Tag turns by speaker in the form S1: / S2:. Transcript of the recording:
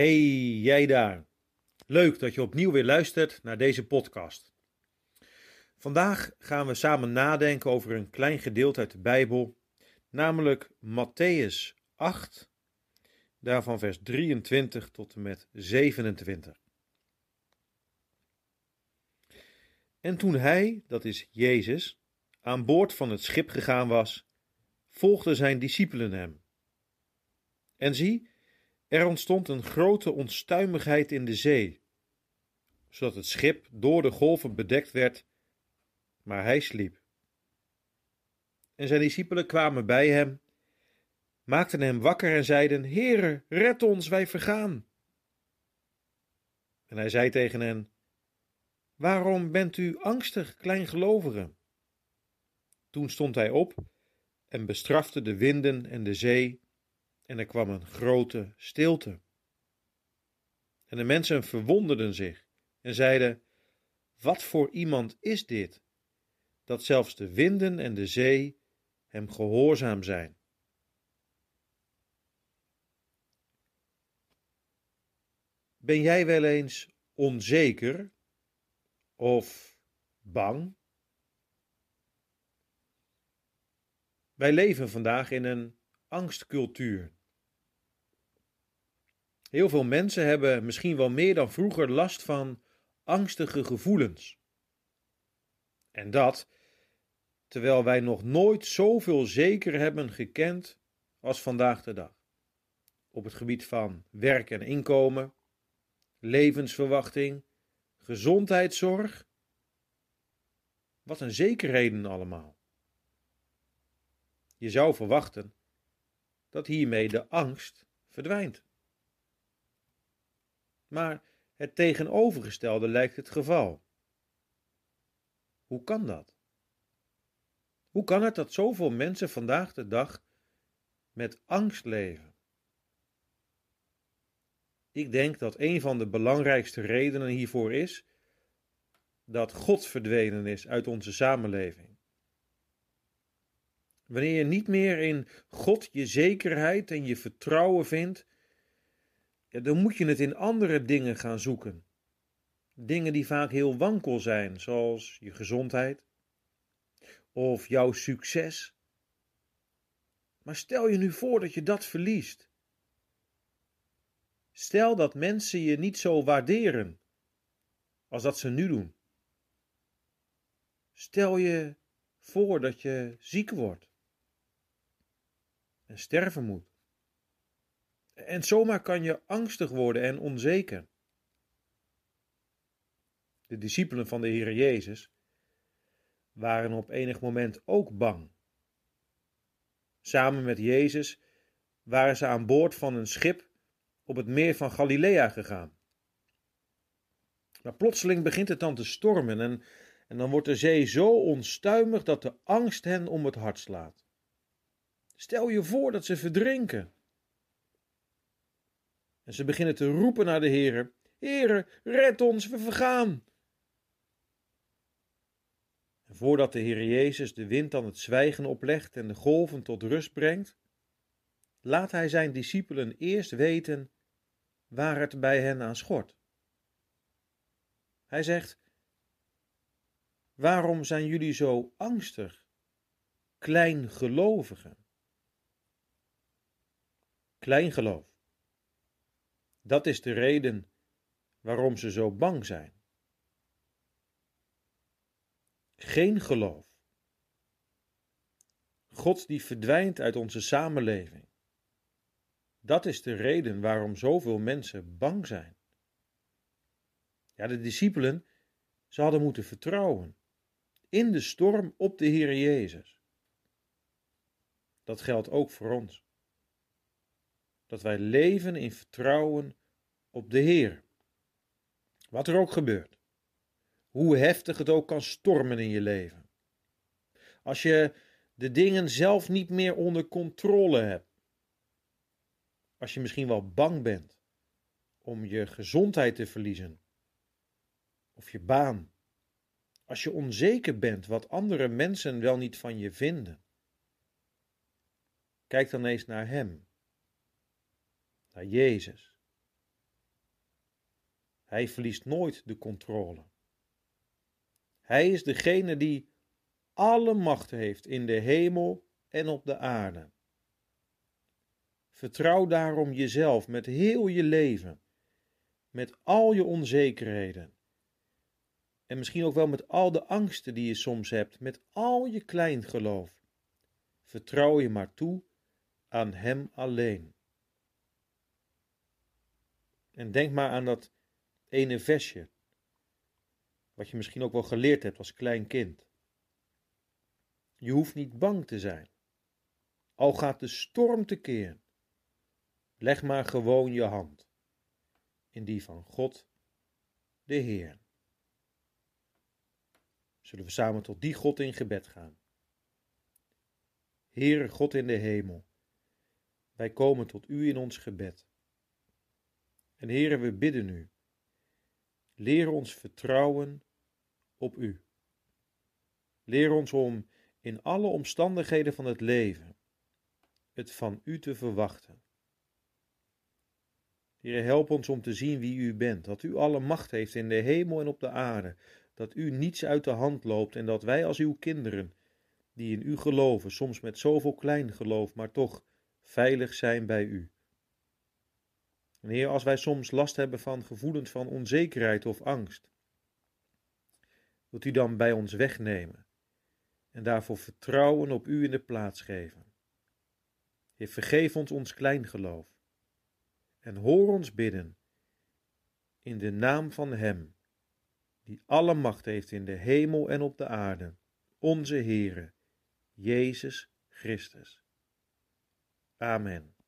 S1: Hey, jij daar. Leuk dat je opnieuw weer luistert naar deze podcast. Vandaag gaan we samen nadenken over een klein gedeelte uit de Bijbel, namelijk Matthäus 8, daarvan vers 23 tot en met 27. En toen hij, dat is Jezus, aan boord van het schip gegaan was, volgden zijn discipelen hem. En zie, er ontstond een grote onstuimigheid in de zee, zodat het schip door de golven bedekt werd, maar hij sliep. En zijn discipelen kwamen bij hem, maakten hem wakker en zeiden: Heere, red ons, wij vergaan. En hij zei tegen hen: Waarom bent u angstig, kleingelovigen? Toen stond hij op en bestrafte de winden en de zee, en er kwam een grote stilte. En de mensen verwonderden zich en zeiden: Wat voor iemand is dit, dat zelfs de winden en de zee hem gehoorzaam zijn? Ben jij wel eens onzeker of bang? Wij leven vandaag in een angstcultuur. Heel veel mensen hebben misschien wel meer dan vroeger last van angstige gevoelens. En dat terwijl wij nog nooit zoveel zeker hebben gekend als vandaag de dag. Op het gebied van werk en inkomen, levensverwachting, gezondheidszorg. Wat een zekerheden allemaal. Je zou verwachten dat hiermee de angst verdwijnt. Maar het tegenovergestelde lijkt het geval. Hoe kan dat? Hoe kan het dat zoveel mensen vandaag de dag met angst leven? Ik denk dat een van de belangrijkste redenen hiervoor is dat God verdwenen is uit onze samenleving. Wanneer je niet meer in God je zekerheid en je vertrouwen vindt, dan moet je het in andere dingen gaan zoeken. Dingen die vaak heel wankel zijn, zoals je gezondheid of jouw succes. Maar stel je nu voor dat je dat verliest. Stel dat mensen je niet zo waarderen als dat ze nu doen. Stel je voor dat je ziek wordt en sterven moet. En zomaar kan je angstig worden en onzeker. De discipelen van de Heer Jezus waren op enig moment ook bang. Samen met Jezus waren ze aan boord van een schip op het meer van Galilea gegaan. Maar plotseling begint het dan te stormen en, en dan wordt de zee zo onstuimig dat de angst hen om het hart slaat. Stel je voor dat ze verdrinken. En ze beginnen te roepen naar de Heere: Heere, red ons, we vergaan. En voordat de Heer Jezus de wind aan het zwijgen oplegt en de golven tot rust brengt, laat hij zijn discipelen eerst weten waar het bij hen aan schort. Hij zegt: Waarom zijn jullie zo angstig, kleingelovigen? Kleingeloof. Dat is de reden waarom ze zo bang zijn. Geen geloof. God die verdwijnt uit onze samenleving. Dat is de reden waarom zoveel mensen bang zijn. Ja, de discipelen, ze hadden moeten vertrouwen in de storm op de Heer Jezus. Dat geldt ook voor ons dat wij leven in vertrouwen op de Heer. Wat er ook gebeurt. Hoe heftig het ook kan stormen in je leven. Als je de dingen zelf niet meer onder controle hebt. Als je misschien wel bang bent om je gezondheid te verliezen. Of je baan. Als je onzeker bent wat andere mensen wel niet van je vinden. Kijk dan eens naar Hem naar Jezus. Hij verliest nooit de controle. Hij is degene die alle macht heeft in de hemel en op de aarde. Vertrouw daarom jezelf met heel je leven, met al je onzekerheden. En misschien ook wel met al de angsten die je soms hebt, met al je kleingeloof. Vertrouw je maar toe aan Hem alleen. En denk maar aan dat ene versje, wat je misschien ook wel geleerd hebt als klein kind. Je hoeft niet bang te zijn, al gaat de storm tekeer. Leg maar gewoon je hand in die van God, de Heer. Zullen we samen tot die God in gebed gaan? Heere God in de hemel, wij komen tot U in ons gebed. En Heere, we bidden U, leer ons vertrouwen op U. Leer ons om in alle omstandigheden van het leven het van U te verwachten. Heer, help ons om te zien wie U bent, dat U alle macht heeft in de hemel en op de aarde, dat U niets uit de hand loopt en dat wij als Uw kinderen, die in U geloven, soms met zoveel klein geloof, maar toch veilig zijn bij U. En Heer, als wij soms last hebben van gevoelens van onzekerheid of angst, wilt U dan bij ons wegnemen en daarvoor vertrouwen op U in de plaats geven. Heer, vergeef ons ons klein geloof en hoor ons bidden in de naam van Hem, die alle macht heeft in de hemel en op de aarde, onze Heere, Jezus Christus. Amen.